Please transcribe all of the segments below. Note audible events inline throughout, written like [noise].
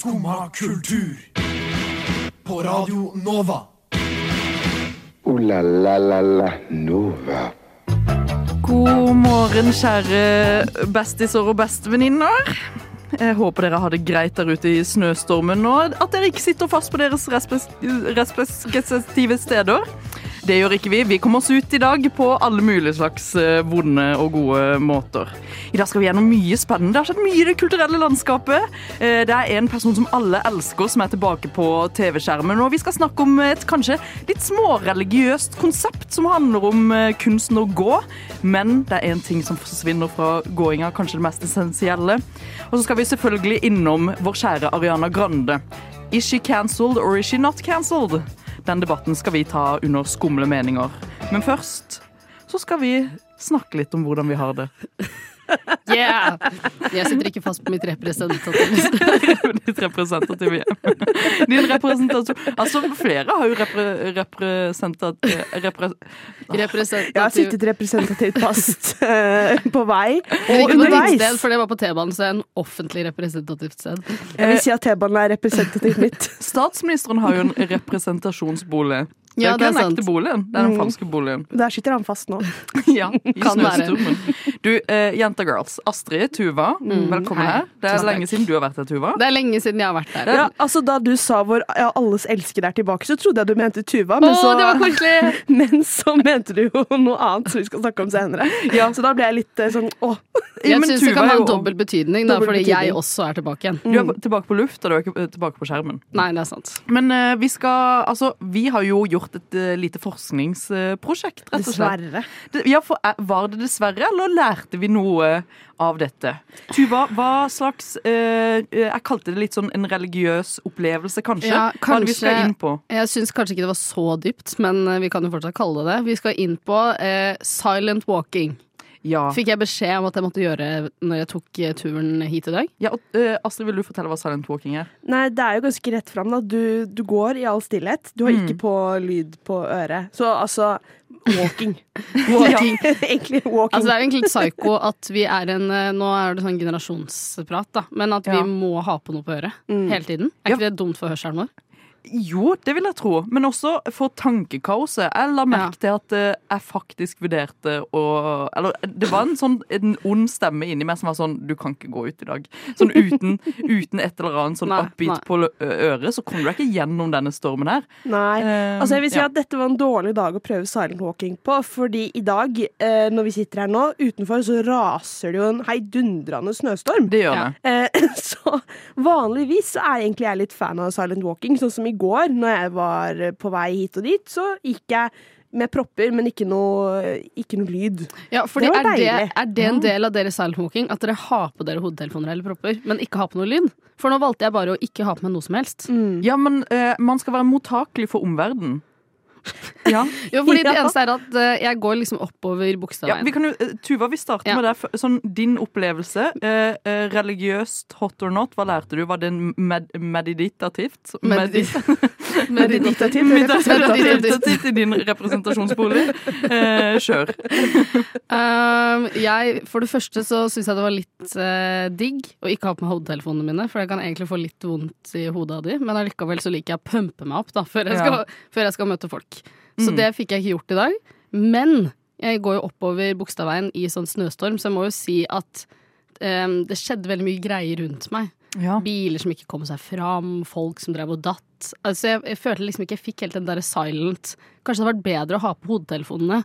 Skumma kultur. På Radio Nova. O-la-la-la-la Nova. God morgen, kjære bestiser og bestevenninner. Jeg håper dere har det greit der ute i snøstormen, og at dere ikke sitter fast på deres respektive steder. Det gjør ikke vi. Vi kommer oss ut i dag på alle mulige slags eh, vonde og gode måter. I dag skal vi gjennom mye spennende. Det har skjedd mye i det kulturelle landskapet. Eh, Det er en person som alle elsker, som er tilbake på TV-skjermen. Og vi skal snakke om et kanskje litt småreligiøst konsept som handler om eh, kunsten å gå. Men det er én ting som forsvinner fra gåinga, kanskje det mest essensielle. Og så skal vi selvfølgelig innom vår kjære Ariana Grande. Is she cancelled or is she not cancelled? Den debatten skal vi ta under skumle meninger. Men først så skal vi snakke litt om hvordan vi har det. Yeah! Jeg sitter ikke fast på mitt representative Ditt representative [laughs] hjem. Din representasjon Altså, flere har jo repre, representat... Repre, Jeg har sittet representativt fast eh, på vei og underveis. sted, for det var på T-banen, så er en offentlig representativt sted. Jeg vil si at T-banen er representativt mitt. statsministeren har jo en representasjonsbolig. Det er Ja, det ikke er den sant. ekte boligen, det er den Mm. falske boligen. Der sitter han fast nå. [laughs] Ja, i Kan være. snøstormen. Du, eh, jenta girls. Astrid, Tuva, velkommen Hei. her. Det er lenge siden du har vært her, Tuva. Det er lenge siden jeg har vært der. Ja, altså Da du sa hvor ja, alles elsker er tilbake, så trodde jeg du mente Tuva. Men, Åh, så, det var koselig! [laughs] men så mente du jo noe annet som vi skal snakke om senere. Ja. Så da ble jeg litt eh, sånn åh. Jeg syns det kan ha en dobbel betydning, da, fordi betydning. jeg også er tilbake igjen. Du er tilbake på luft, og du er ikke tilbake på skjermen. Nei, det er sant. Men uh, vi skal Altså, vi har jo gjort et uh, lite forskningsprosjekt, rett og slett. Dessverre. Det- Ja, for eh, Var det dessverre, eller lærte vi noe av dette? Tuva, hva slags eh, eh, Jeg kalte det litt sånn en religiøs opplevelse, kanskje? Ja, Hva er det vi skal inn på? Jeg syns kanskje ikke det var så dypt, men vi kan jo fortsatt kalle det det. Vi skal inn på silent walking. Ja. Fikk jeg beskjed om at jeg måtte gjøre når jeg tok eh, turen hit i dag. ja og, uh, Astrid, vil du fortelle hva silent walking er? Nei, det er jo ganske rett fram. Du, du går i all stillhet. Du har ikke på lyd på øret. Så altså walking. [laughs] Walking. [laughs] Egentlig walking. Altså Det er jo egentlig litt psyko at vi er en eh, Nå er det sånn generasjonsprat, da. Men at vi må ha på noe på øret Mm. hele tiden. Er ikke det dumt for hørselen vår? Jo, det vil jeg tro, men også for tankekaoset. Jeg la merke til at eh, jeg faktisk vurderte å Eller det var en sånn en ond stemme inni meg som var sånn Du kan ikke gå ut i dag. Sånn uten, [laughs] uten et eller annet sånn upbeat på øret, så kommer du deg ikke gjennom denne stormen her. Nei. Eh, Altså jeg vil si ja. at Dette var en dårlig dag å prøve silent walking på. Fordi i dag, eh, når vi sitter her nå, utenfor så raser det jo en heidundrende snøstorm. Det gjør Ja. det. Eh, [laughs] så vanligvis så er egentlig jeg litt fan av silent walking. Sånn som i går, når jeg var på vei hit og dit, så gikk jeg med propper, men ikke noe, ikke noe lyd. Ja, fordi Det var er det, er det en del av deres silent walking at dere har på dere hodetelefoner eller propper, men ikke har på noe lyd? For nå valgte jeg bare å ikke ha på meg noe som helst. Ja, men eh, man skal være mottakelig for omverdenen. Ja. [laughs] Jo, fordi det eneste er at uh, jeg går liksom oppover ja, vi kan jo, eh, Tuva, vi starter Ja. med deg. Sånn, din opplevelse. Uh, religiøst hot or not, hva lærte du? Var det med, meditativt? Medit- [laughs] Meditativt. Meditativt i din representasjonsbolig. Kjør. [laughs] Um, jeg, for det første så syns jeg det var litt digg å ikke ha på meg hodetelefonene mine, for jeg kan egentlig få litt vondt i hodet av de, men allikevel så liker jeg å pumpe meg opp da, før jeg skal, før jeg skal møte folk. Så Mm. det fikk jeg ikke gjort i dag. Men jeg går jo oppover Bogstadveien i sånn snøstorm, så jeg må jo si at um, det skjedde veldig mye greier rundt meg. Ja. Biler som ikke kom seg fram, folk som drev og datt. Altså jeg, jeg følte liksom ikke jeg fikk helt den derre silent Kanskje det hadde vært bedre å ha på hodetelefonene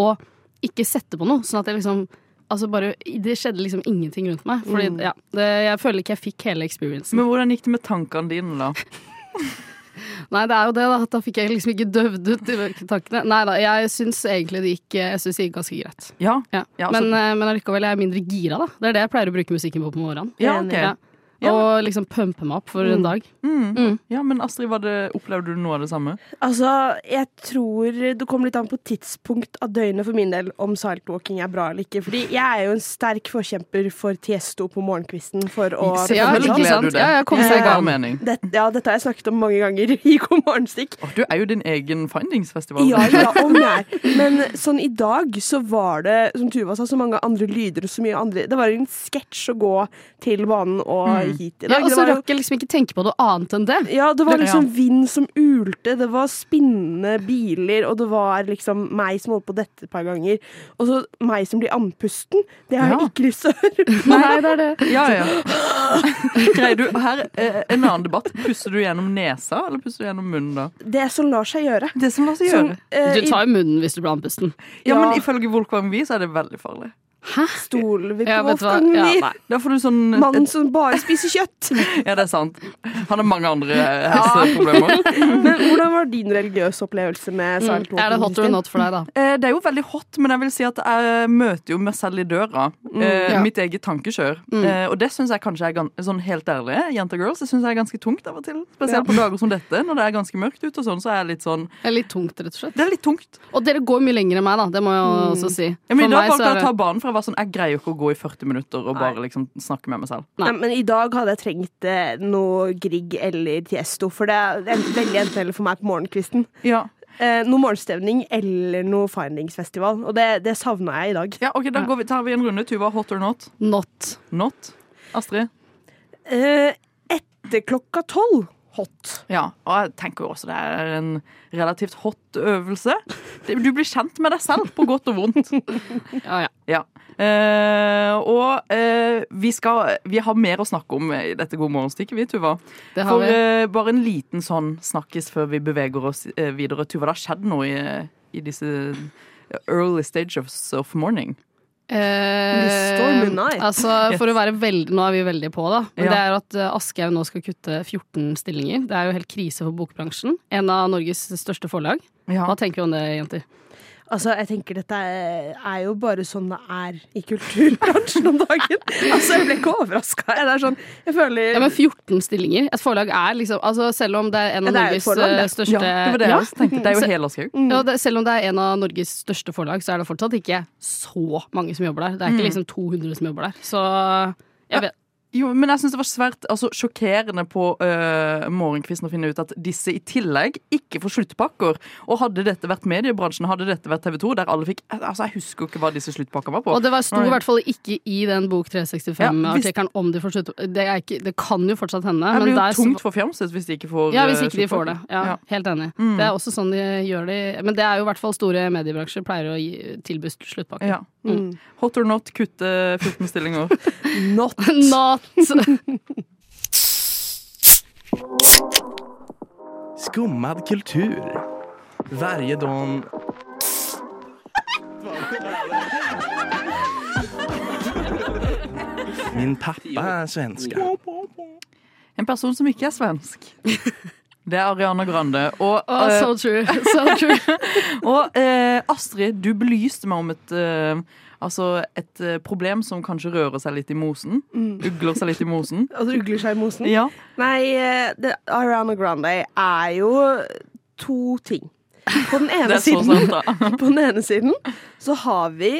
og ikke sette på noe, sånn at jeg liksom Altså bare, Det skjedde liksom ingenting rundt meg. Fordi, ja, det, jeg føler ikke jeg fikk hele experiencen. Men hvordan gikk det med tankene dine, da? [laughs] Nei, det er jo det, da. Da fikk jeg liksom ikke døvd ut de mørke tankene. Nei da, jeg syns egentlig det gikk Jeg synes det gikk ganske greit. Ja, Ja. Ja, altså- men, eh, men allikevel er mindre gira, da. Det er det jeg pleier å bruke musikken på på morgenen. ja ok. Ja. Og liksom pumpe meg opp for en dag. Mm. Mm. Ja, men Astrid, var det, opplevde du noe av det samme? Altså, jeg tror det kommer litt an på tidspunkt av døgnet for min del om saltwalking walking er bra eller ikke. Fordi jeg er jo en sterk forkjemper for Tiesto på morgenkvisten for å Ja, ikke gleder sant? du deg. Ja, jeg kom seg i gang. mening. det, Ja, dette har jeg snakket om mange ganger [laughs] i God morgenstikk. Du er jo din egen findingsfestival. Ja, ja, [laughs] om jeg. Men sånn i dag så var det, som Tuva sa, så mange andre lyder og så mye andre Det var en sketsj å gå til banen og hit i Ja, og så rakk jeg liksom ikke tenke på noe annet enn det. Ja, det var liksom vind som ulte, det var spinnende biler, og det var liksom meg som holdt på dette et par ganger. Og så meg som blir andpusten. Det har Ja. jeg ikke lyst til å høre. Nei, det er det. Ja, ja. [laughs] Greier du, her, En annen debatt. Puster du gjennom nesa, eller puster du gjennom munnen da? Det som lar seg gjøre. Det som lar seg Som, gjøre. eh, Du tar jo munnen hvis du blir andpusten. Ja, men ifølge Volkvang Wie så er det veldig farlig. Stoler Stol ved Ja, Wolfgang du Ja, Da får du sånn Mannen som bare spiser kjøtt. [laughs] Ja, det er sant. Han har mange andre helseproblemer. [laughs] Men hvordan var din religiøse opplevelse med Silent Mm. Er det hot or not for deg, da? Eh, Det er jo veldig hot, men jeg vil si at jeg møter jo meg selv i døra. Eh, ja. Mitt eget tankekjør. Eh, Og det syns jeg kanskje er sånn helt ærlig, jenter girls, det syns jeg er ganske tungt av og til. Spesielt på dager som dette, når det er ganske mørkt ute og sånn, så er jeg litt sånn Det er litt tungt, rett og slett. Det er litt tungt. Og dere går mye lenger enn meg, da. Det må jeg også si. Ja, men For I dag meg så valgte jeg å ta det banen, for var sånn Jeg greier jo ikke å gå i 40 minutter og bare liksom snakke med meg selv. Nei. Nei, men i dag hadde jeg trengt eh, noe Grieg eller Tiesto, for det er en- veldig enten eller for meg på morgenkvisten. Ja, Eh, noe morgenstevning eller noe Findingsfestival, og det, det savna jeg i dag. ja ok, Da går vi, tar vi en runde. Tuva, hot or not? not. Not. Astrid? Eh, etter klokka tolv hot. Ja, og jeg tenker jo også det er en relativt hot øvelse. Du blir kjent med deg selv, på godt og vondt. [laughs] Ja, ja. Ja. Eh, og eh, vi, skal, vi har mer å snakke om i dette God morgen-stykket, vi, Tuva. Det har For vi. eh, bare en liten sånn snakkis før vi beveger oss eh, videre. Tuva, det har skjedd noe i, i disse early stages of morning. Eh, altså, for å være veldig, Nå er vi veldig på, da. Men Ja. det er at eh, Aschehoug nå skal kutte 14 stillinger. Det er jo helt krise for bokbransjen. En av Norges største forlag. Ja. Hva tenker vi om det, jenter? Altså, jeg tenker Dette er, er jo bare sånn det er i kulturbransjen om dagen. Altså, Jeg ble ikke overraska. Er sånn, jeg føler Ja, men 14 stillinger. Et forlag er liksom altså, Selv om det er en av er Norges forlag, eh, største Ja, det var det jeg Ja. også tenkte. Det er jo [laughs] hele Mm. Ja, det, selv om det er en av Norges største forlag, så er det fortsatt ikke så mange som jobber der. Det er ikke liksom 200 som jobber der. Så jeg vet Jo, men jeg syns det var svært altså, sjokkerende på uh, morgenkvisten å finne ut at disse i tillegg ikke får sluttpakker. Og hadde dette vært mediebransjen, hadde dette vært TV 2, der alle fikk Altså, jeg husker jo ikke hva disse sluttpakkene var på. Og det var sto i hvert fall ikke i den Bok 365-artikkelen om de får sluttpakker. Det, er ikke, det kan jo fortsatt hende. det blir jo der- tungt for Fjamset hvis de ikke får Ja, hvis eh, ikke de får det. Ja, Ja. Helt enig. Mm. Det er også sånn de gjør det Men det er jo i hvert fall store mediebransjer pleier å gi, tilby sluttpakker. Ja. Mm. Hot or not, kutte 14 stillinger. [laughs] Not. Not Skummad kultur. Varje dag... Min pappa er svenska. En person som ikke er svensk. [laughs] Det er Ariana Grande. Og, oh, So true. So true. [laughs] og eh, Astrid, du belyste meg om et eh, Altså et eh, problem som kanskje rører seg litt i mosen. Ugler seg litt i mosen. Det [laughs] ugler seg i mosen. Ja. Nei, eh, det, Ariana Grande er jo to ting. På den [laughs] ene siden sant. På den ene siden så har vi,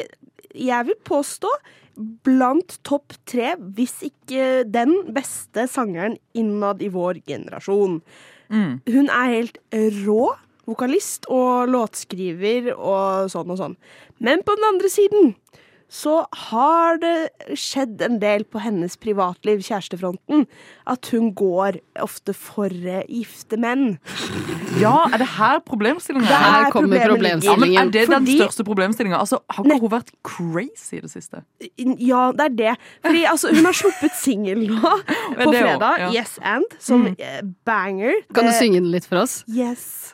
jeg vil påstå, blant topp tre, hvis ikke den beste sangeren innad i vår generasjon. Mm. Hun er helt rå vokalist og låtskriver og sånn og sånn. Men på den andre siden så har det skjedd en del på hennes privatliv, kjærestefronten, at hun går ofte for eh, gifte menn. Ja, er det her problemstillingen Det er? er Her kommer problemstillingen. Ja, men er det den største problemstillinga? Altså, har ikke hun vært crazy i det siste? Ja, det er det. Fordi altså, hun har sluppet singel nå på også, fredag. ja. Yes and. Som mm. banger. Kan du synge den litt for oss? Yes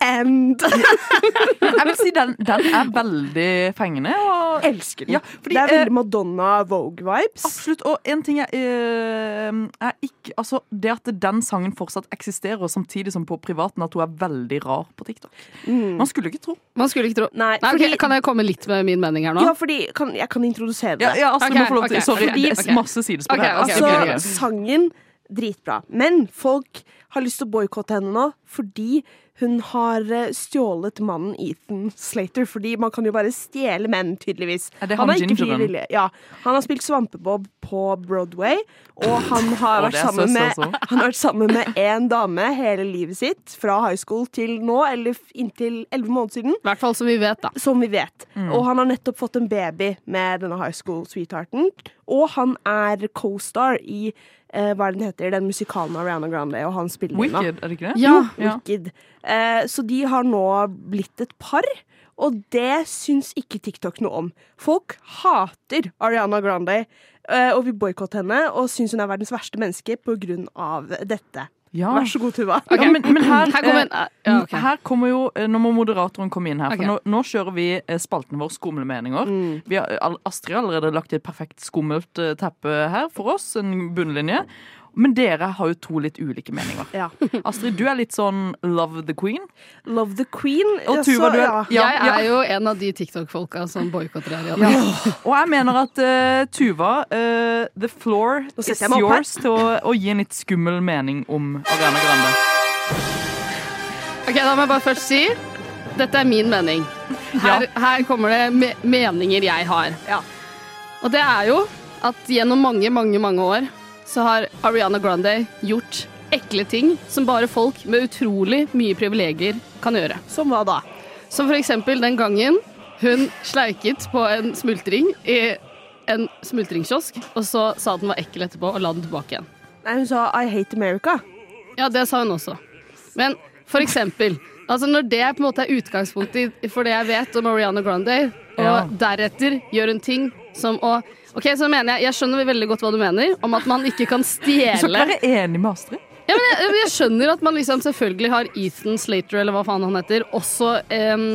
and. [laughs] Jeg vil si den, den er veldig fengende. Og Elsker den. Ja, fordi, det er eh, veldig Madonna Vogue-vibes. Absolutt. Og en ting er, eh, er ikke Altså, det at den sangen fortsatt eksisterer, samtidig som på privaten at hun er veldig rar på TikTok. Mm. Man skulle ikke tro. Man skulle ikke tro. Nei, Nei, fordi... okay, kan jeg komme litt med min mening her nå? Ja, fordi kan, Jeg kan introdusere det. Ja, ja Astrid Ok, må få lov til ok, Sorry, fordi- det er masse sidespor her. Altså, sangen dritbra. Men folk har lyst til å boikotte henne nå fordi hun har eh, stjålet mannen Ethan Slater, fordi man kan jo bare stjele menn, tydeligvis. Er det han er ikke fri. Ja. Han har spilt Svampebob på Broadway, og han [laughs] har, vært er sammen med, [laughs] han har vært sammen med én dame hele livet sitt, fra high school til nå, eller inntil elleve måneder siden. I hvert fall som vi vet, da. Som vi vet. Mm. Og han har nettopp fått en baby med denne high school sweethearten. Og han er co-star i eh, hva er den heter, den musikalen av Rihanna Grande, og han spiller. Wicked, er det ikke det? Ja. Ja. Wicked. Eh, så de har nå blitt et par, og det syns ikke TikTok noe om. Folk hater Ariana Grande eh, og vil boikotte henne og syns hun er verdens verste menneske på grunn av dette. Ja. Vær så god, Tuva. Ja, men, men her, Her kommer eh, ja, okay. her kommer jo Nå må moderatoren komme inn her. For okay. nå, nå kjører vi spalten vår Skumlemeninger. Vi har, all- Astrid har allerede lagt et perfekt skummelt teppe her for oss. En bunnlinje. Men dere har jo to litt ulike meninger. Ja. [laughs] Astrid, du er litt sånn love the queen. Love the Queen. Og Tuva, du er ja. ja, jeg er jo en av de TikTok-folka som boikotter her. Ja. Ja. Og jeg mener at uh, Tuva, uh, the floor is yours til å, å gi en litt skummel mening om Ariana Grande. Ok, Da må jeg bare først si dette er min mening. Her, her kommer det me meninger jeg har. Ja. Og det er jo at gjennom mange, mange, mange år så har Ariana Grande gjort ekle ting som bare folk med utrolig mye privilegier kan gjøre. Som hva da? Som for eksempel den gangen hun sleiket på en smultring i en smultringkiosk, og så sa at den var ekkel etterpå, og la den tilbake igjen. Nei, hun sa I hate America. Ja, det sa hun også. Men for eksempel, altså når det på en måte er utgangspunktet for det jeg vet om Ariana Grande, og Ja. deretter gjør hun ting som å Ok, så mener jeg, jeg skjønner veldig godt hva du mener, om at man ikke kan stjele Du skal ikke være enig med Astrid. ja, men jeg, jeg skjønner at man liksom selvfølgelig har Ethan Slater, eller hva faen han heter, også um,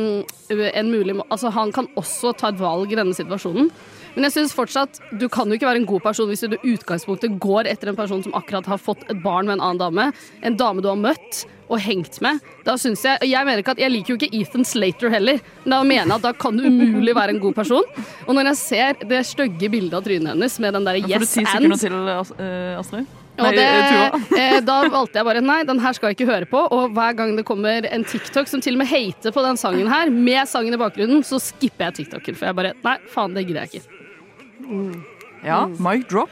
en mulig Altså, han kan også ta et valg i denne situasjonen. Men jeg synes fortsatt, du kan jo ikke være en god person hvis du i utgangspunktet går etter en person som akkurat har fått et barn med en annen dame. En dame du har møtt og hengt med. Da synes Jeg jeg mener ikke at, jeg liker jo ikke Ethan Slater heller, men da mener jeg at da kan du umulig være en god person. Og når jeg ser det stygge bildet av trynet hennes med den der Da får du yes ti sekunder til, eh, Astrid. og Nei, det, eh, eh, da valgte jeg bare nei, den her skal jeg ikke høre på. Og hver gang det kommer en TikTok som til og med hater på den sangen her, med sangen i bakgrunnen, så skipper jeg TikToken. For jeg bare Nei, faen, det gidder jeg ikke. Ja, mic drop.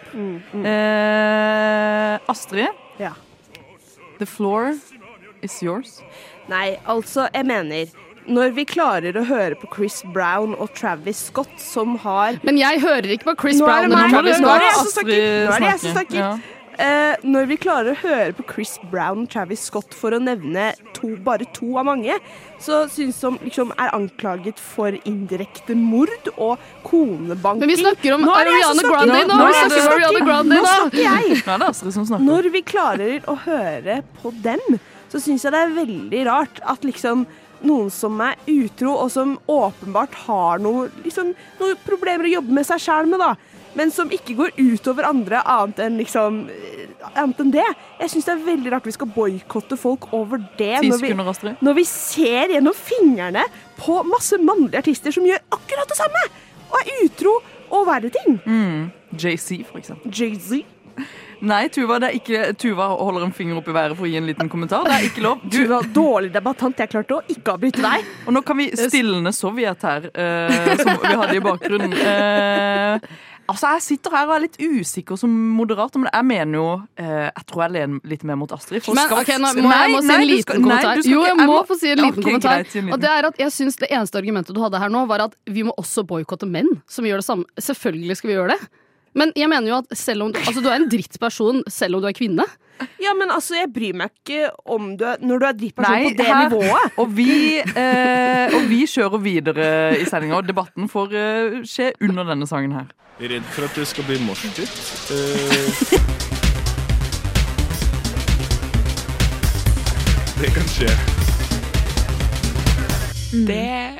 Eh, Astrid, Ja. the floor is yours. Nei, altså, jeg mener når vi klarer å høre på Chris Brown og Travis Scott, som har Men jeg hører ikke på Chris Nå er Brown det eller meg. Travis Nå er det jeg Scott. som snakker. Nå er det jeg som snakker. snakker. Eh, når vi klarer å høre på Chris Brown og Travis Scott for å nevne to, bare to av mange, så syns som liksom er anklaget for indirekte mord og konebanking. Men vi snakker om er Ariana. Grande nå! Nå er snakker jeg. [laughs] Når vi klarer å høre på dem, så syns jeg det er veldig rart at liksom noen som er utro, og som åpenbart har noe, liksom, noen problemer å jobbe med seg sjæl med, da, men som ikke går utover andre annet enn liksom eh, Annet enn det. Jeg syns det er veldig rart vi skal boikotte folk over det. Når vi, når vi ser gjennom fingrene på masse mannlige artister som gjør akkurat det samme, og er utro og verre ting. JC, for eksempel. Jay-Z. Nei, Tuva, det ikke, Tuva holder en finger opp i været for å gi en liten kommentar. Det er ikke lov. Du var dårlig debattant. Jeg klarte å ikke avbryte deg. Og nå kan vi stilne Sovjet her, uh, som vi hadde i bakgrunnen. Eh, altså, Jeg sitter her og er litt usikker som moderator, men jeg mener jo eh, Jeg tror jeg lener litt mer mot Astrid. Men skal- ok, nå må jeg må si en liten skal- kommentar. Nei, skal Jo, ikke- jeg må få si en liten okay, kommentar. greit. Og det er at jeg synes Det eneste argumentet du hadde her nå, var at vi må også boikotte menn som gjør det samme. Selvfølgelig skal vi gjøre det. Men jeg mener jo at selv om altså, du er en drittperson selv om du er kvinne. Ja, men altså, jeg bryr meg ikke om du er, når du er drittperson Nei, på det her- nivået. Og vi, eh, og vi kjører videre i sendinga, og debatten får eh, skje under denne sangen her. Redd for at det skal bli morsomt. Eh, det kan skje. Det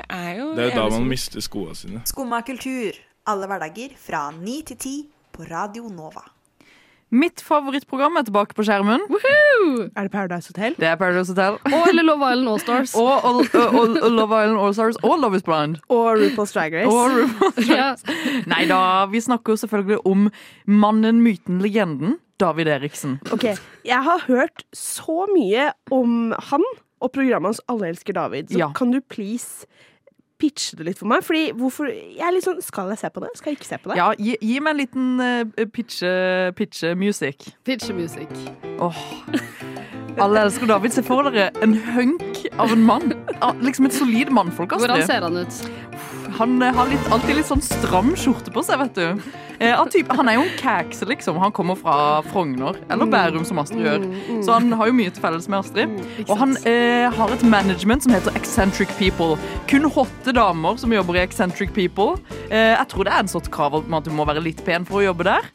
er jo Det er jo da man mister skoene sine. Skumma kultur. Alle hverdager fra 9 til 10 på Radio Nova. Mitt favorittprogram er tilbake på skjermen. Er det Paradise Hotel? Det er Paradise Hotel. Og eller Love Island Allstars. Og, og, og, og Love Island Allstars og Love is Blind. Og RuPaul's Drag Race. Og RuPaul's Ja. Nei da, vi snakker jo selvfølgelig om mannen, myten, legenden David Eriksen. Ok, Jeg har hørt så mye om han og programmet hans Alle elsker David. Så Ja. kan du please pitche det litt for meg? Fordi hvorfor Jeg er litt sånn Skal jeg se på det? Skal jeg ikke se på det? Ja, gi, gi meg en liten uh, pitche, pitche music. Pitche music. Åh. Alle elsker David. Se for dere en hunk av en mann. Ah, Liksom et solid mannfolk. Astrid. Hvordan ser han ut? Han eh, har litt, alltid litt sånn stram skjorte på seg, vet du. Eh, han er jo en kakse, liksom. Han kommer fra Frogner, eller Bærum, som Astrid gjør. Så han har jo mye til felles med Astrid. Og han eh, har et management som heter Eccentric People. Kun hotte damer som jobber i Eccentric People. Eh, jeg tror det er en sånn krav om at du må være litt pen for å jobbe der.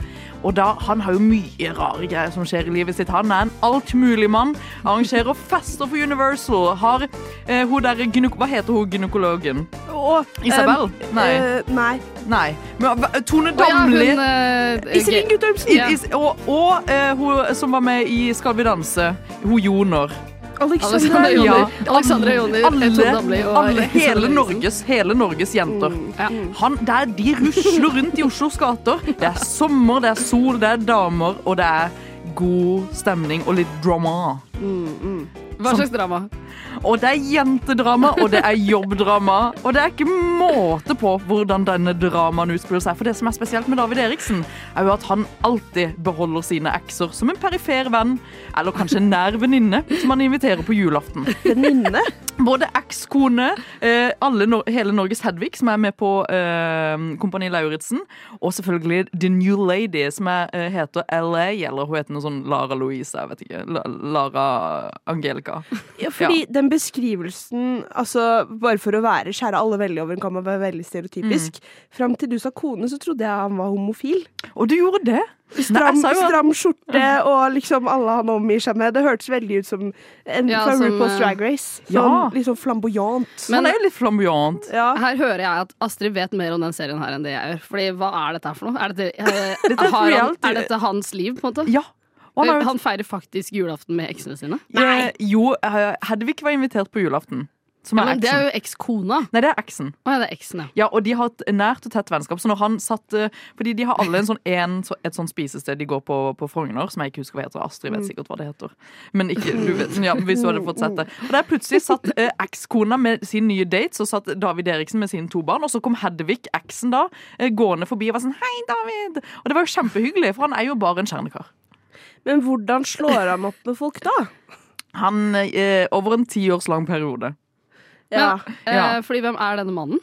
Og da, Han har jo mye rare greier som skjer i livet sitt. Han er en altmuligmann. Arrangerer fester for Universal. Har eh, hun der Hva heter hun gynekologen? Og, Isabel? Um, Nei. Uh, nei. Nei. Men, Tone Å ja, Damli. hun eh, Iselin Guttormsen! Og og uh, hun som var med i Skal vi danse. Hun Joner. Alexandra Joner. Ja, Alexandra Joner, alle, Damli alle, hele, Norges, hele Norges jenter. Ja. Han, der de rusler rundt i Oslos gater. Det er sommer, det er sol, det er damer, og det er god stemning og litt drama. Hva slags drama? Og det er jentedrama, og det er jobbdrama. Og det er ikke måte på hvordan denne dramaen utspiller seg. For det som er spesielt med David Eriksen, er jo at han alltid beholder sine ekser som en perifer venn, eller kanskje nær venninne, som han inviterer på julaften. Venninne? Både ekskone, eh, alle hele Norges Hedvig, som er med på eh, Kompani Lauritzen, og selvfølgelig The New Lady, som er, eh, heter LA, eller hun heter noe sånn Lara Louise, jeg vet ikke. Lara Angelica. Ja, fordi den beskrivelsen altså, Bare for å være skjære alle veldig over en kam og være veldig stereotypisk. Fram til du sa kone, så trodde jeg han var homofil. Og du gjorde det? Stram, Nei, stram skjorte og liksom alle han omgir seg med. Det hørtes veldig ut som en Ja, fra RuPaul's eh, Drag Race. Sånn, Ja. Litt sånn flamboyant. Men- Han er jo litt flamboyant. Ja. Her hører jeg at Astrid vet mer om den serien her enn det jeg gjør. Fordi hva er dette her for noe? Er dette, [laughs] er, Dette er han, er dette hans liv, på en måte? Ja. Han har Han feirer faktisk julaften med eksene sine. Eh, jo, eh, Hedvig var invitert på julaften. Som Ja, er det er jo ekskona. Nei, det er eksen. Oh, ja, det er eksen, ja. Ja, og de har et nært og tett vennskap. Så når han satt eh, Fordi de har alle en sånn, en, et sånn spisested de går på på Frogner, som jeg ikke husker hva heter. Astrid vet sikkert hva det heter. Men ikke du vet, ja, hvis du hadde fått sett det. Og der plutselig satt eh, ekskona med sin nye date, så satt David Eriksen med sine to barn, og så kom Hedvig, eksen da, eh, gående forbi og var sånn Hei, David! Og det var jo kjempehyggelig, for han er jo bare en kjernekar. Men hvordan slår han opp med folk da? Han eh, Over en tiårs lang periode. Ja. Eh, Ja. Fordi hvem er denne mannen?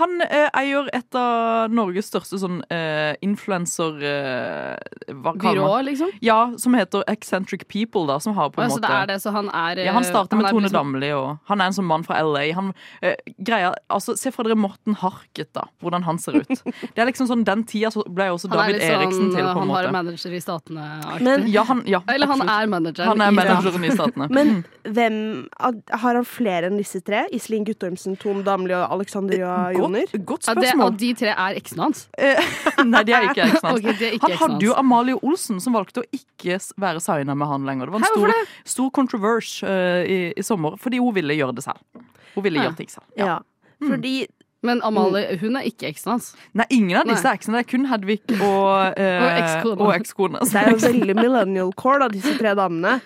Han eh, eier et av Norges største sånn eh, influenser... Eh, Byrå, liksom? Ja, som heter Eccentric People, da, som har på en ja, så måte det er det, så han er ja, Han starter med er Tone liksom- Damli, og han er en sånn mann fra LA. Han, eh, greier altså, se for dere Morten Harket, da. Hvordan han ser ut. [laughs] Det er liksom sånn, Den tida så ble også Han er David litt sånn, Eriksen til, på en måte. Han har en manager i Statene-aktig. Men- Ja, han, ja, Eller han er manager. Han er i manageren i Statene. Men hvem Har han flere enn disse tre? Iselin Guttormsen, Tone Damli og Alexandria Joner? Godt, godt Ja, det, spørsmål. og de tre er eksene hans? Eh, [laughs] Nei, de er ikke eksene hans. [laughs] Okay, ikke Han hadde jo. Amalie Olsen, som valgte å ikke være signa med han lenger. Det var en Hæ, hvorfor stor, stor controverse uh, i, i sommer, fordi hun ville gjøre det selv. Hun ville Ja. gjøre ting selv. Ja. Ja. Fordi Men Amalie, hun er ikke eksen hans. Nei, ingen av disse Nei. eksene. Det er kun Hedvig og, [laughs] eh, og ekskona. det er jo veldig millennial core, da, disse tre damene.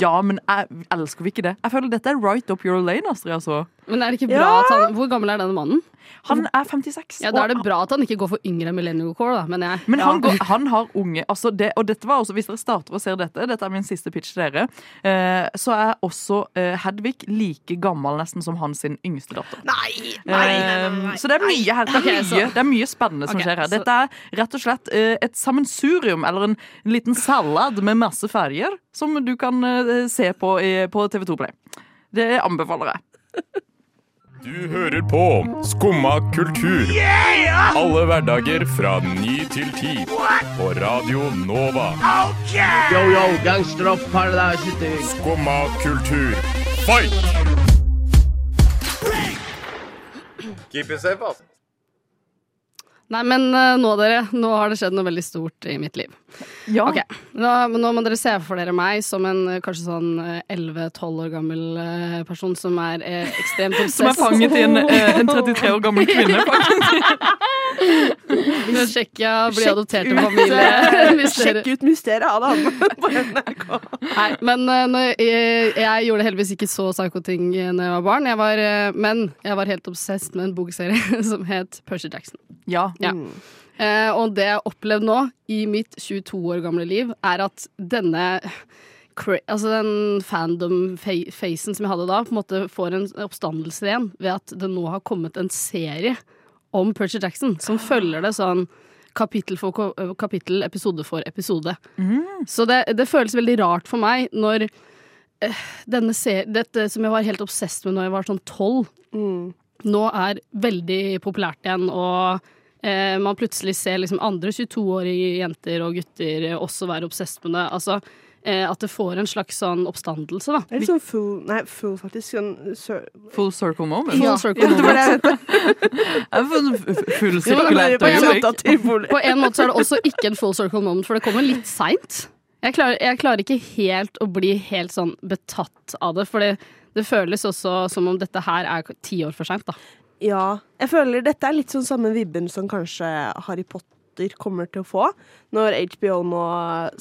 Ja, men jeg, elsker vi ikke det? Jeg føler dette er right up your lane, Astrid. Altså. Men er det ikke bra Ja. at han Hvor gammel er denne mannen? Han er 56. Ja, Da er det bra at han ikke går for yngre millennial core, da, mener jeg. Men han, går, han har unge altså det, Og dette var også, hvis dere starter og ser dette, dette er min siste pitch til dere, eh, så er også eh, Hedvig like gammel nesten som hans sin yngste datter. Nei! nei, så det er mye her. Det er mye, det er mye spennende som okay, skjer her. Dette er rett og slett eh, et sammensurium, eller en, en liten salad med masse ferger, som du kan eh, se på, i, på TV2 Play. Det anbefaler jeg. Du hører på Skumma kultur. Alle hverdager fra ny til ti. På Radio Nova. Yo, yo, gangsteropp, paradise Skumma kultur, fight! Keep it safe, altså. Nei, men eh, nå, dere. Nå har det skjedd noe veldig stort i mitt liv. Ja. Ok, nå, nå må dere se for dere meg som en eh, kanskje sånn eh, 11-12 år gammel eh, person som er eh, ekstremt obsess. [laughs] Som er fanget i en, eh, en [laughs] 33 år gammel kvinne, faktisk. [laughs] Fra Tsjekkia, blir Sjekk adoptert av familie. eh, Sjekk ut mysteriet av det på NRK. Nei, men eh, når jeg, jeg gjorde heldigvis ikke så psycho-ting da jeg var barn. Jeg var, eh, men jeg var helt obsess med en bokserie som het Percy Jackson. Ja. Ja. Eh, og det jeg har opplevd nå i mitt 22 år gamle liv, er at denne Altså den fandom-facen som jeg hadde da, på en måte får en oppstandelse igjen ved at det nå har kommet en serie om Percy Jackson som følger det sånn kapittel for kapittel, episode for episode. Så det, det føles veldig rart for meg når uh, denne serien dette som jeg var helt obsessed med når jeg var sånn tolv, nå er veldig populært igjen, og eh, man plutselig ser liksom andre 22-årige jenter og gutter også være obsessed med det. Altså eh, at det får en slags sånn oppstandelse, da. Det er litt sånn full Nei, full faktisk. Sånn, sir- Full circle moment. Full Ja, circle [laughs] moment. [laughs] Full sirkulert øyeblikk. På en måte så er det også ikke en full circle moment, for det kommer litt seint. Jeg, klarer- jeg klarer ikke helt å bli helt sånn betatt av det, for det, det føles også som om dette her er ti år for seint, da. Ja. Jeg føler dette er litt sånn samme vibben som kanskje Harry Potter kommer til å få, når HBO nå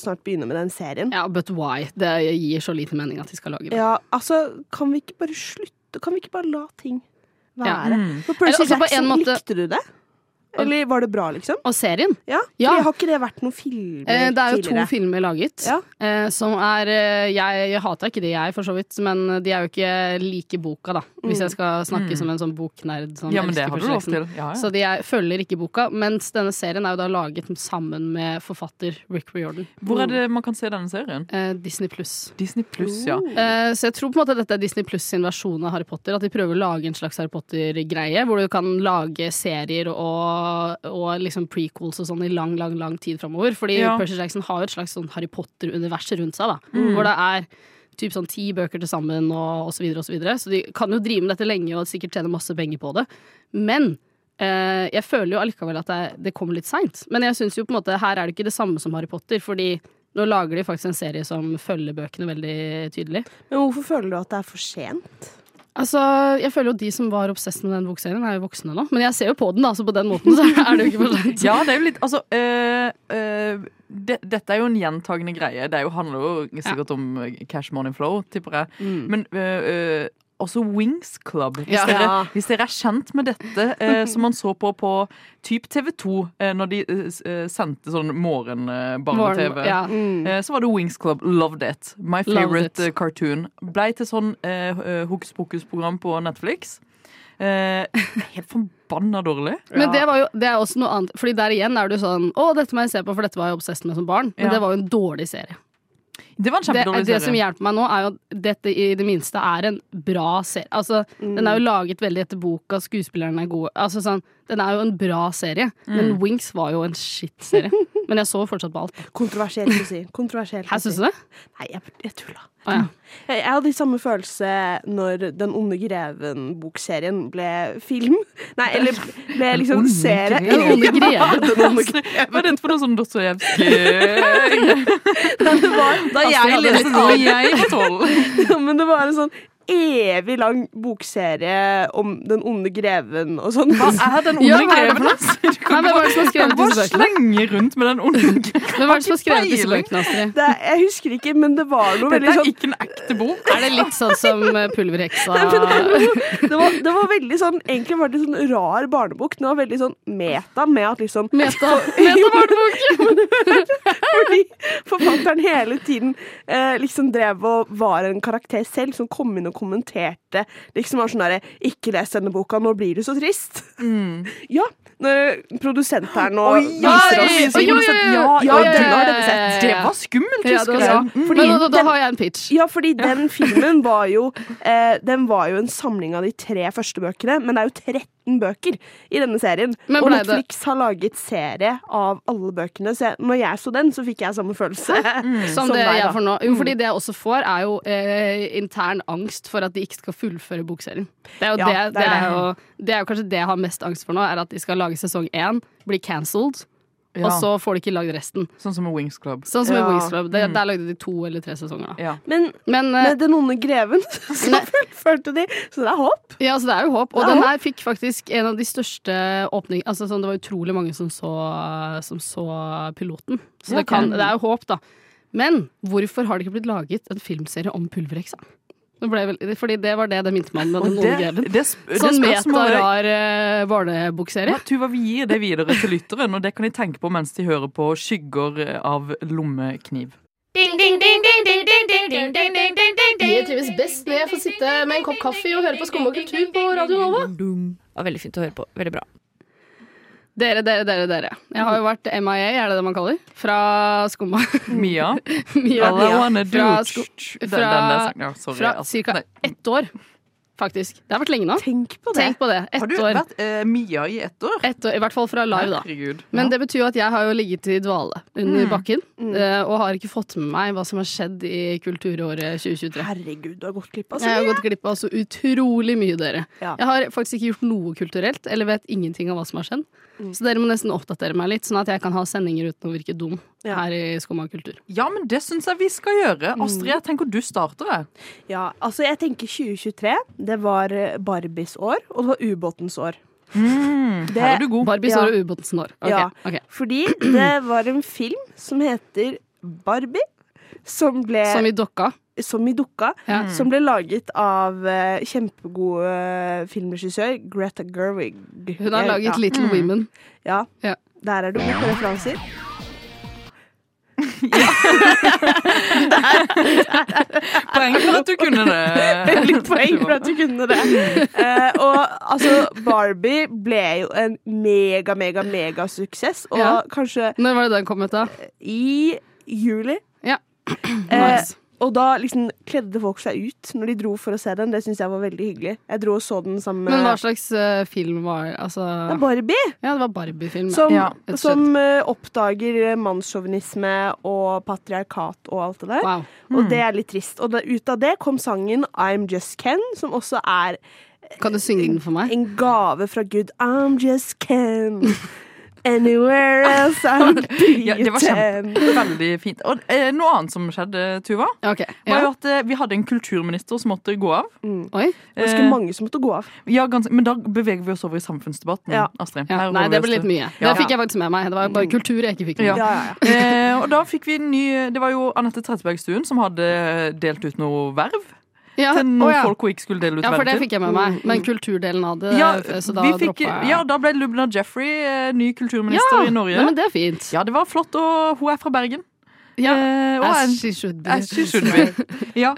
snart begynner med den serien. Ja, but why? Det gir så lite mening at de skal lage det. Ja, altså, kan vi ikke bare slutte? Kan vi ikke bare la ting Ja. være? Mm. For Percy Jackson, en måte- likte du det? Eller var det bra, liksom? Og serien? Ja, Ja. Fordi har ikke det vært noen filmer Eh, det er jo to filmer laget, Ja. eh, som er eh, Jeg, jeg hater ikke de, jeg, for så vidt, men de er jo ikke like boka, da. Hvis Mm. jeg skal snakke Mm. som en sånn boknerd. Sånn, Ja, men det har du lov til. Ja, ja. Så de er, følger ikke boka, mens denne serien er jo da laget sammen med forfatter Rick Riordan. Hvor er det man kan se denne serien? Eh, Disney pluss. Disney pluss, ja. Eh, så jeg tror på en måte dette er Disney pluss sin versjon av Harry Potter. At de prøver å lage en slags Harry Potter-greie, hvor du kan lage serier og, og liksom prequels og sånn i lang, lang lang tid framover. Fordi Ja. Percy Jackson har jo et slags sånn Harry Potter-univers rundt seg, da. Mm. Hvor det er typ sånn ti bøker til sammen og, og så videre og så videre. Så de kan jo drive med dette lenge og sikkert tjene masse penger på det. Men eh, jeg føler jo allikevel at det, det kommer litt seint. Men jeg syns jo på en måte her er det ikke det samme som Harry Potter, fordi nå lager de faktisk en serie som følger bøkene veldig tydelig. Men hvorfor føler du at det er for sent? Altså, jeg føler jo De som var obsess med den bokserien, er jo voksne nå. Men jeg ser jo på den, da, så på den måten så [laughs] er det jo ikke for sent. Ja, det er jo litt Altså, øh, øh, det, dette er jo en gjentagende greie. Det er jo, handler jo sikkert om øh, cash money flow, tipper jeg. Mm. Men øh, også Wings Club. Hvis, Ja. dere, hvis dere er kjent med dette, eh, [laughs] som man så på på typ TV2 eh, når de eh, øh, sendte sånn morgen-barne-TV, Morgen- ja. øh, så var det Wings Club. Loved it. My Loved favorite it. øh, cartoon. Blei til sånn hokus pokus-program på Netflix. Eh, helt forbanna dårlig. [laughs] Men det, var jo, det er også noe annet. Fordi der igjen er du sånn Å, dette må jeg se på, for dette var jeg obsessed med som barn. Men Ja. det var jo en dårlig serie. Det var en kjempedårlig serie. det som hjelper meg nå, er jo at dette i det minste er en bra serie. Altså, Den er jo laget veldig etter boka, skuespillerne er gode. Altså, sånn, den er jo en bra serie. Men Mm. Wings var jo en shit-serie. [laughs] Men jeg så fortsatt på alt. Kontroversielt å si. Kontroversielt Her syns du det? Nei, jeg, jeg tulla. Ah, ja. Jeg, jeg hadde samme følelse når Den onde greven-bokserien ble film. Nei, eller ble liksom serie. Den onde greven. Den onde [laughs] greven. Var redd for noe sånn Dostojevskij [laughs] Da jeg leste det, var jeg tolv. [laughs] Men det var en sånn evig lang bokserie om Den onde greven og sånn. Hva er Den onde Ja, er greven? hvem var det som har skrevet Bare disse bøkene? slenge rundt med Den onde greven. Hvem var det som har skrevet disse bøkene, Astrid? Er- jeg husker ikke, men det var noe Dette veldig er sånn ikke en ekte bok. Er det litt sånn som eh, Pulverheksa? Det, det, var, det var veldig sånn Egentlig var det sånn rar barnebok. Den var veldig sånn meta med at liksom Meta, [laughs] [laughs] Fordi forfatteren hele tiden eh, liksom drev og var en karakter selv som kom inn og kommenterte. Liksom var sånn derre 'Ikke les denne boka, nå blir du så trist'. Ja. Når her nå Oi, ja, viser oss oi, jo, jo, jo, Ja, ja, Ja, den har dere sett. Det var skummelt, husker var Ja, sånn. Men da, da har jeg en pitch. Ja, fordi den filmen var jo eh, Den var jo en samling av de tre første bøkene, men det er jo 13 bøker i denne serien. Og Netflix det- har laget serie av alle bøkene, så jeg, når jeg så den, så fikk jeg samme følelse. [laughs] Som det deg, jeg får nå. Jo, Mm. fordi det jeg også får, er jo eh, intern angst for at de ikke skal fullføre bokserien. Det er jo, Ja, det, det det, er jo, det er jo kanskje det jeg har mest angst for nå, er at de skal lage sesong én, bli cancelled, Ja. og så får de ikke lagd resten. Sånn som med Wings Club. Sånn som Ja. Wings Club. Det, Mm. Der lagde de to eller tre sesonger. Da. Ja. Men Men uh, med Den onde greven [laughs] så fullførte de, så det er håp. ja, så det er jo håp. Og den her fikk faktisk en av de største åpningene altså, sånn, Det var utrolig mange som så, som så piloten. Så Ja, det, kan, det er jo håp, da. Men hvorfor har det ikke blitt laget en filmserie om pulverheksa? Det ble vel, fordi det var det det minte meg om den det Sånn meta-rar uh, barnebokserie. Tuva, vi gir det videre til lytteren, og det kan de tenke på mens de hører på 'Skygger av lommekniv'. Jeg trives best når jeg får sitte med en kopp kaffe og høre på Skum og kultur på Radio Nova. Det var veldig fint å høre på. Veldig bra. Dere, dere, dere. dere Jeg har jo vært MIA, er det det man kaller? Fra Skumma. Mia. [laughs] Mia. All I wanna do. Fra, fra, fra altså. ca. Ett år, faktisk. Det har vært lenge nå. Tenk på det. Tenk på det. Har du år. vært eh, Mia i ett år? Ett år. I hvert fall fra live, da. Herregud. Men Ja. det betyr jo at jeg har jo ligget i dvale under Mm. bakken, mm. og har ikke fått med meg hva som har skjedd i kulturåret 2023. Herregud, du har gått glipp av så Jeg har gått glipp av så utrolig mye, dere. Ja. Jeg har faktisk ikke gjort noe kulturelt, eller vet ingenting av hva som har skjedd. Så dere må nesten oppdatere meg litt, sånn at jeg kan ha sendinger uten å virke dum Ja. her i Skumma kultur. Ja, men det syns jeg vi skal gjøre. Astrid, jeg tenker du starter, jeg. Ja, altså jeg tenker 2023. Det var eh, Barbies år, og det var ubåtens år. Mm, Det- her er du god. Barbies Ja. år og ubåtens år. Okay, Ja. okay. Fordi det var en film som heter Barbie, som ble Som i dokka. som i dukka, Ja. som ble laget av uh, kjempegod uh, filmregissør Greta Gerwig. Hun har laget ja. Little Mm. Women. Ja. Ja. Der er du god på referanser. [laughs] Poeng for at du kunne det. Litt poeng for at du kunne det. Eh, og altså, Barbie ble jo en mega, mega, megasuksess. Og Ja. kanskje Når var det den kom ut, da? i juli. Ja. Eh, Nice. Og da liksom kledde folk seg ut når de dro for å se den. Det syns jeg var veldig hyggelig. Jeg dro og så den sammen med Men hva slags uh, film var Altså Det er Barbie. Ja, det var Barbie-film. Som, Ja, som uh, oppdager eh, mannssjåvinisme og patriarkat og alt det der. Wow. Og det er litt trist. Og da, ut av det kom sangen I'm Just Ken, som også er Kan du synge den for meg? en gave fra Gud. I'm just Ken. [laughs] Anywhere else I'm [laughs] Ja, det var kjempe, veldig fint. Og eh, noe annet som skjedde, Tuva, Ok. var jo at eh, vi hadde en kulturminister som måtte gå av. Oi. Ganske Eh, mange som måtte gå av. Ja, ganske, men da beveger vi oss over i samfunnsdebatten, Ja. Astrid. Ja. Nei, det ble litt mye. Ja. Det fikk jeg faktisk med meg. Det var bare kultur jeg ikke fikk med Ja. meg. Ja, ja, ja. Eh, og da fikk vi en ny Det var jo Anette Trettebergstuen som hadde delt ut noe verv Ja. til noen oh, ja. folk hun ikke skulle dele ut ja, for det fikk jeg med meg. Men kulturdelen av det, Ja, så da fikk, droppa jeg. ja, da ble Lubna Jeffrey eh, ny kulturminister Ja, i Norge. Ja, men det er fint. Ja, det var flott, og hun er fra Bergen. Ja. Eh, og As she should be. as she should be. Ja.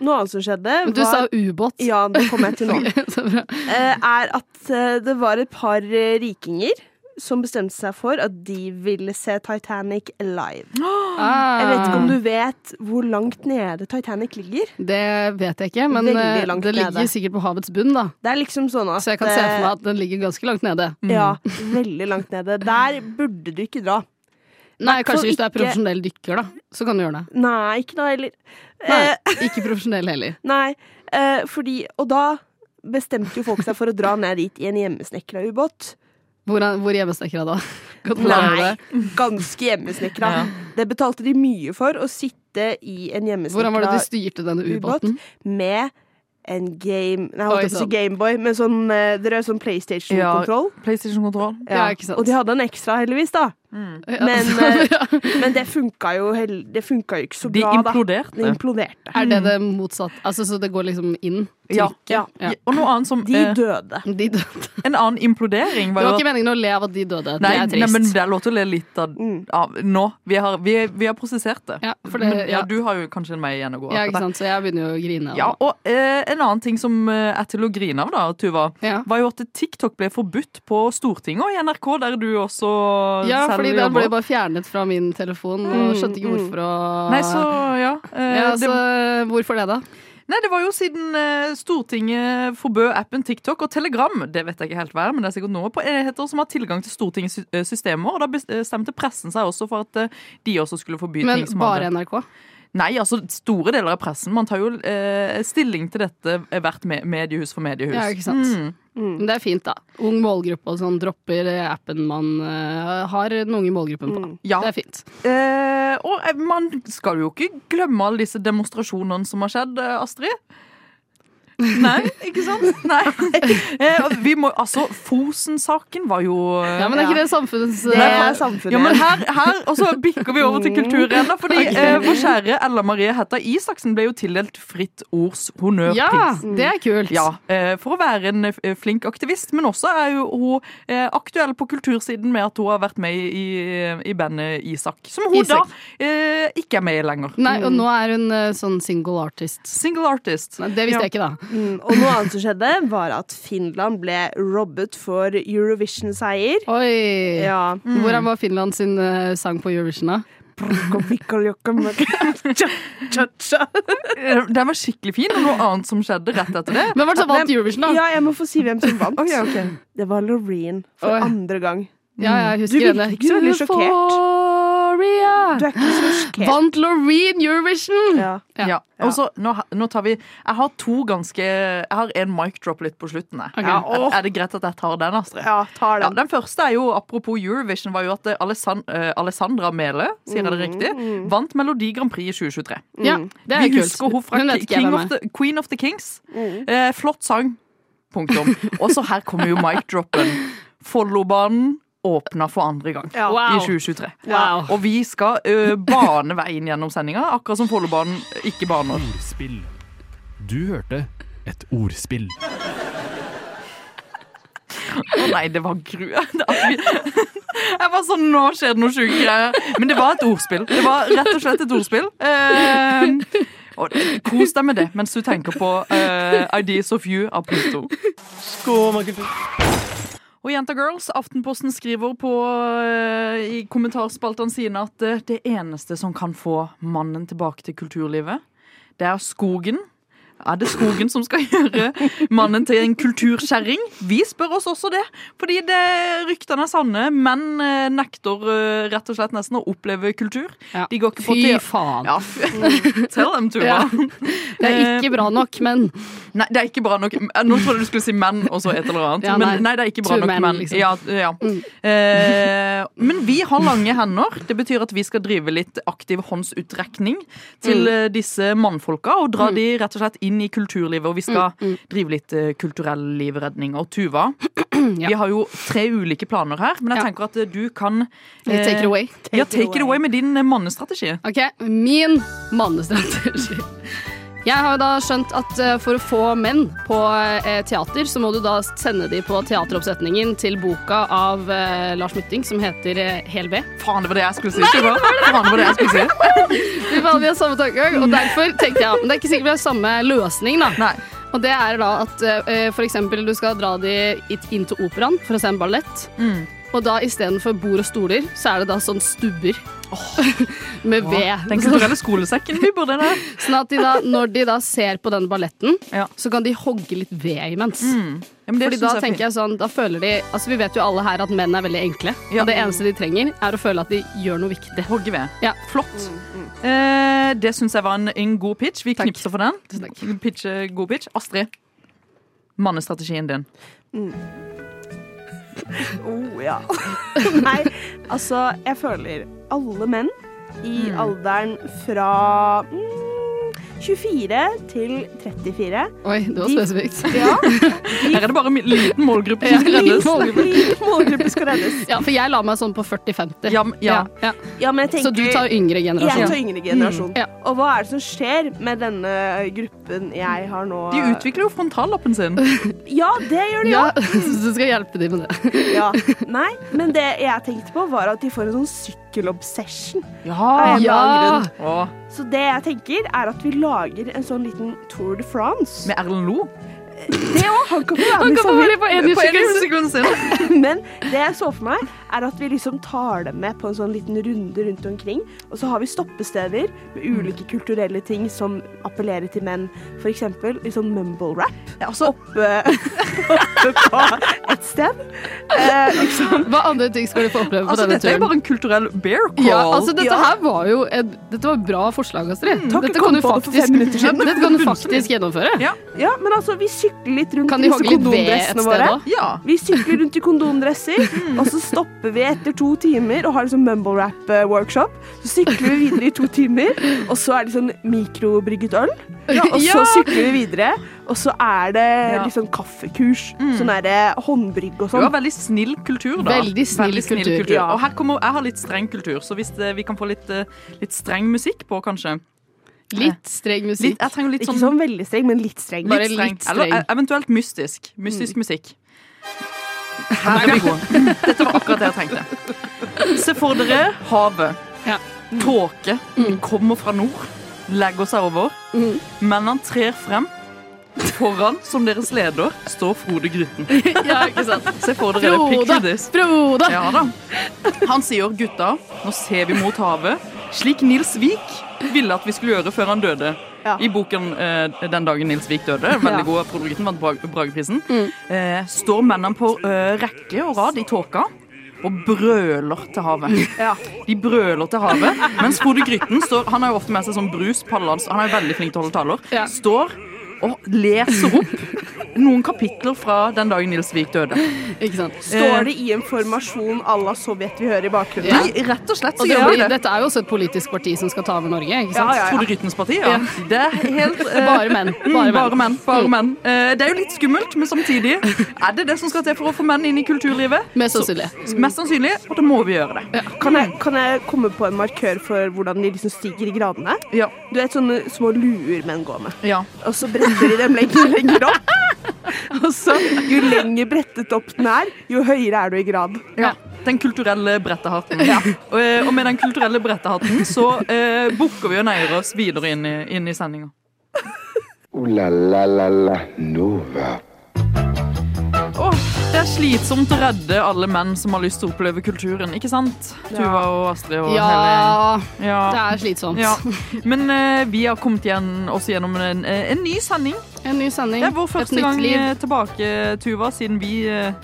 Noe annet som skjedde, var, du sa ubåt. Ja, det kommer jeg til nå. [laughs] Ok, så bra. eh, er at eh, det var et par rikinger som bestemte seg for at de ville se Titanic live. Ah. [gasps] Jeg vet ikke om du vet hvor langt nede Titanic ligger? Det vet jeg ikke, men eh, det ligger sikkert på havets bunn, da. Det er liksom sånn at Så jeg kan se for eh, meg at den ligger ganske langt nede. Ja, [laughs] veldig langt nede. Der burde du ikke dra. Nei, kanskje hvis du er profesjonell dykker, da. Så kan du gjøre det. Nei, ikke da heller. Nei, Eh, [laughs] ikke profesjonell heller. nei, eh, fordi Og da bestemte jo folk seg for å dra ned dit i en hjemmesnekra ubåt. Hvor, hvor hjemmesnekra da? [laughs] Nei, ganske hjemmesnekra. Ja. Det betalte de mye for, å sitte i en Hvordan var det de styrte denne ubåten? med en game Nei, holdt på å si sånn. Gameboy, men sånn, eh, dere sånn PlayStation-kontroll. PlayStation-kontroll. Ja. Og de hadde en ekstra, heldigvis, da. Mm. Men, eh, men det [laughs] funka jo, det funka jo ikke så De bra, da. imploderte. Imploderte. Er det det motsatte? Altså, så det går liksom inn? Ja. Ja. Ja. Og noe annet som De eh, døde. De døde. [laughs] En annen implodering Det var var ikke meningen å le av at de døde. Nei, det er nei, men det er lov til å le litt av, Mm. av nå. Vi har, vi, vi har prosessert det. Ja, for det- men, ja, ja. du har jo kanskje en vei igjen å gå. ja, ikke sant? Så jeg begynner jo å grine. Ja, og eh, En annen ting som eh, er til å grine av, da, Tuva, Ja. var jo at TikTok ble forbudt på Stortinget og i NRK, der du også Ja, selv fordi den ble bare fjernet fra min telefon, og skjønte ikke hvorfor og Nei, så ja. eh, ja, det- så hvorfor det, da? Nei, det var jo siden eh, Stortinget forbød appen TikTok og Telegram. Det vet jeg ikke helt hva er, men det er sikkert noe på enheter som har tilgang til Stortingets eh, systemer. Og da bestemte pressen seg også for at eh, de også skulle forby Men ting som bare NRK? Nei, altså store deler av pressen. Man tar jo eh, stilling til dette hvert me mediehus for mediehus. Ja, ikke sant. Mm. Mm. det er fint, da. Ung målgruppe og sånn dropper appen man uh, har den unge målgruppen på. Ja. Det er fint. Eh, og eh, man skal jo ikke glemme alle disse demonstrasjonene som har skjedd, eh, Astrid. Nei, ikke sant? Nei. [laughs] Eh, vi må, altså, Fosen-saken var jo eh, Ja, men er ikke det samfunnets Det er samfunnet. Ja, men her, her Og så bikker vi over til kulturren. Fordi eh, vår kjære Ella Marie Hetta Isaksen ble jo tildelt Fritt Ords honnørpris. Ja, det er kult. Ja, eh, For å være en eh, flink aktivist, men også er jo hun eh, aktuell på kultursiden med at hun har vært med i, i bandet Isak. Som hun Isak. da eh, ikke er med i lenger. Nei, og nå er hun eh, sånn single artist. Single artist. Nei, det visste Ja. jeg ikke, da. Mm, og noe annet som skjedde, var at Finland ble robbet for Eurovision-seier. Oi! Ja. Hvordan var Finland sin uh, sang på Eurovision, da? [laughs] Eh, Den var skikkelig fin, og noe annet som skjedde rett etter det. Hvem var det som vant Eurovision, da? Ja, jeg må få si hvem som vant. Okay, okay. Det var Loreen for Oi. andre gang. Ja, jeg Du husker virker henne. ikke så veldig sjokkert. Euphoria! Du er ikke så. Vant Loreen Eurovision! Ja. Ja. Og så, nå, nå tar vi Jeg har to ganske Jeg har en mic drop litt på slutten. Okay. Ja, er, er det greit at jeg tar den, Astrid? ja, tar Ja, den. den første er jo, apropos Eurovision, var jo at Alessand, Alessan- eh, Alessandra Mele, sier jeg det riktig, vant Melodi Grand Prix i 2023. Ja, det er Vi kult. husker hun fra King of the, Queen of the Kings. Eh, flott sang. Punktum. Og så her kommer jo mic droppen. Follobanen åpna for andre gang Ja. i 2023. Wow. Og vi skal ø, bane veien gjennom sendinga, akkurat som Follobanen ikke baner. Ordspill. Du hørte et ordspill. Å nei, det var gru... [laughs] Jeg var sånn Nå skjer det noe sjuke greier. Men det var et ordspill. Det var rett og slett et ordspill. Eh, og Kos deg med det mens du tenker på eh, Ideas of You av Pluto. Og Jenta Girls, Aftenposten skriver på, eh, i kommentarspaltene sine at eh, det eneste som kan få mannen tilbake til kulturlivet, det er skogen. Er det skogen som skal [laughs] gjøre mannen til en kulturkjerring? Vi spør oss også det. Fordi det, ryktene er sanne. Menn eh, nekter eh, rett og slett nesten å oppleve kultur. Ja. De går ikke på Fy faen. Ja, [laughs] Tell them, Tuva. Ja. Det er ikke bra nok, men Nei, det er ikke bra nok. Nå trodde du skulle si menn og så et eller annet. Ja, men nei. nei, det er ikke bra nok men, liksom. Ja, ja. Eh, men vi har lange hender. Det betyr at vi skal drive litt aktiv håndsutrekning til Mm. eh, disse mannfolka og dra de rett og slett inn i kulturlivet. Og vi skal Mm, drive litt eh, kulturell livredning. Og Tuva, [clears throat] Ja. vi har jo tre ulike planer her, men jeg Ja. tenker at eh, du kan Take it away. away. Ja, take it away med din eh, mannestrategi. Ok, min mannestrategi. Jeg har jo da skjønt at eh, for å få menn på eh, teater, så må du da sende de på teateroppsetningen til boka av eh, Lars Mytting som heter Hel ved. Faen, det var det jeg skulle si. Tuva. Faen, det var det jeg skulle si. [laughs] Vi har samme tankegang, og derfor tenkte jeg Men det er ikke sikkert vi har samme løsning, da. Nei. Og det er da at for du skal dra de inn til operaen for å se en ballett. Mm. Og da istedenfor bord og stoler, så er det da sånn stubber. [laughs] Med ved. Den kulturelle skolesekken vi burde der. Sånn at de da, når de da ser på den balletten, Ja. så kan de hogge litt ved imens. Mm. Ja, Fordi da jeg er tenker jeg sånn, da føler de Altså Vi vet jo alle her at menn er veldig enkle. Ja. Og det eneste de trenger, er å føle at de gjør noe viktig. Hogge ved. Ja. Flott. Eh, det syns jeg var en, en god pitch. Vi Takk. knipser for den. Takk. Pitch, eh, god pitch. Astrid, mannestrategien din. [laughs] Oh, ja. [laughs] Nei, altså, jeg føler alle menn i alderen fra mm, 24 til 34 Oi, det var De- spesifikt. [laughs] Ja, Her er det bare en liten målgruppe som skal reddes. liten målgruppe. skal reddes. Ja, for jeg la meg sånn på 40-50. Ja, ja. Ja, tenker Så du tar yngre generasjon. Jeg tar yngre generasjon. Mm. Ja. Og hva er det som skjer med denne gruppen jeg har nå? De utvikler jo frontallappen sin. Ja, det gjør de Ja, [laughs] så du skal hjelpe dem med det. Ja. Nei, men det jeg tenkte på, var at de får en sånn sykkelobsession. Ja. Av en Ja. grunn. Åh, Så det jeg tenker, er at vi lager en sånn liten Tour de France. med Erlend Lo. Det òg! Han kan få være med kan være med på en sekund. en. [laughs] Men det jeg så for meg, er at vi liksom tar dem med på en sånn liten runde rundt omkring. Og så har vi stoppesteder med ulike kulturelle ting som appellerer til menn. For eksempel sånn mumble rap Ja, oppe, [laughs] oppe på et sted. Eh, liksom. Hva andre ting skal du få oppleve på Altså, denne dette er jo bare en kulturell bear call. Ja, altså dette Ja. her var jo et, Dette var et bra forslag, Astrid. Mm. dette kan du faktisk, dette kan du faktisk gjennomføre. Ja. Ja, men altså, vi sykler litt rundt Kan i de disse litt kondomdressene våre. Ja. [laughs] Vi sykler rundt i kondomdresser, og så stopper vi etter to timer og har liksom mumble rap-workshop. Så sykler vi videre i to timer, og så er det sånn mikrobrygget øl. Og så Ja. sykler vi videre, og så er det Ja. liksom kaffekurs. Sånn derre håndbrygg og Du har sånn. veldig snill kultur, da. Veldig snill kultur. Ja. Og her kommer, jeg har litt streng kultur, så hvis det, vi kan få litt, eh, litt streng musikk på, kanskje Litt streng musikk. litt, Jeg trenger litt Ikke sånn sånn veldig streng, men litt streng. Bare litt streng. litt streng. Eller eh, eventuelt mystisk. Mystisk musikk. [laughs] Her er vi gode. [laughs] Dette var akkurat det jeg tenkte. Se for dere havet. Ja. Tåke kommer fra nord, legger seg over. han trer frem. Foran, som deres leder, står Frode Grytten. [laughs] Ja, ikke sant? Se for dere Frode! Frode! Ja da. Han sier gutta, nå ser vi mot havet, slik Nils Vik ville at vi skulle gjøre før han døde. Ja. I boken eh, 'Den dagen Nils Vik døde', veldig Ja. god av vant Brageprisen, mm. eh, står mennene på eh, rekke og rad i tåka. Og brøler til havet. [laughs] Ja. De brøler til havet. Mens Frode Grytten står Han har jo ofte med seg sånn brus, pallans, han er jo veldig flink til å holde taler. Står og leser opp noen kapitler fra den dagen Nils Vik døde. Ikke sant? Står det i en formasjon à la Sovjet vi hører i bakgrunnen? Ja. Nei, rett og slett så Og det, gjør det. dette er jo også et politisk parti som skal ta over Norge. ikke sant? Ja, ja, ja. Frode Gryttens parti, ja. Det er helt uh, [laughs] Bare menn. mm, Bare menn. Bare menn. Bare menn. Uh, det er jo litt skummelt, men samtidig er det det som skal til for å få menn inn i kulturlivet. Mest sannsynlig. Mest sannsynlig, og da må vi gjøre det. Kan jeg, kan jeg komme på en markør for hvordan de liksom stiger i gradene? Ja. Du vet sånne små luer menn går med. Ja. Og så bretter de dem lenger lenger opp. [laughs] Og så jo lenger brettet opp den er, jo høyere er du i grad. ja. Den kulturelle brettehatten. [laughs] Og, eh, og med den kulturelle brettehatten så eh, bukker vi og neier oss videre inn i, inn i sendinga. Uh, la la la la Nova. Det er slitsomt å redde alle menn som har lyst til å oppleve kulturen, ikke sant? Tuva og Astrid og Ja, Ja. det er slitsomt. Ja. Men uh, vi har kommet igjen også gjennom en, eh, en ny sending. En ny sending. Det er vår første gang liv. eh, tilbake, Tuva, siden vi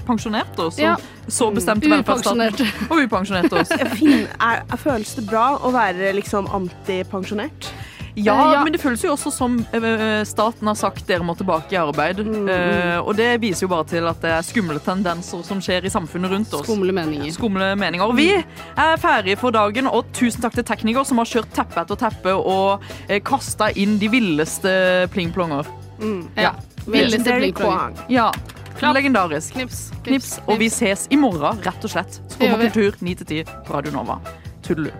pensjonerte oss. Ja. Så bestemte velferdsstaten. Og upensjonerte oss. [laughs] Fin, er, er, føles det bra å være liksom antipensjonert? Ja, Eh, ja. men det føles jo også som eh, staten har sagt dere må tilbake i arbeid. Mm, Eh, og det viser jo bare til at det er skumle tendenser som skjer i samfunnet rundt oss. Skumle meninger. Skumle meninger. Og vi er ferdige for dagen, og tusen takk til tekniker som har kjørt teppe etter teppe og eh, kasta inn de villeste plingplonger. Ja. Villeste plingplonger. Ja. Legendarisk. Knips, Knips. Og vi ses i morgen, rett og slett. Det gjør kultur 9 til 10 på Radio Nova. Tudelu.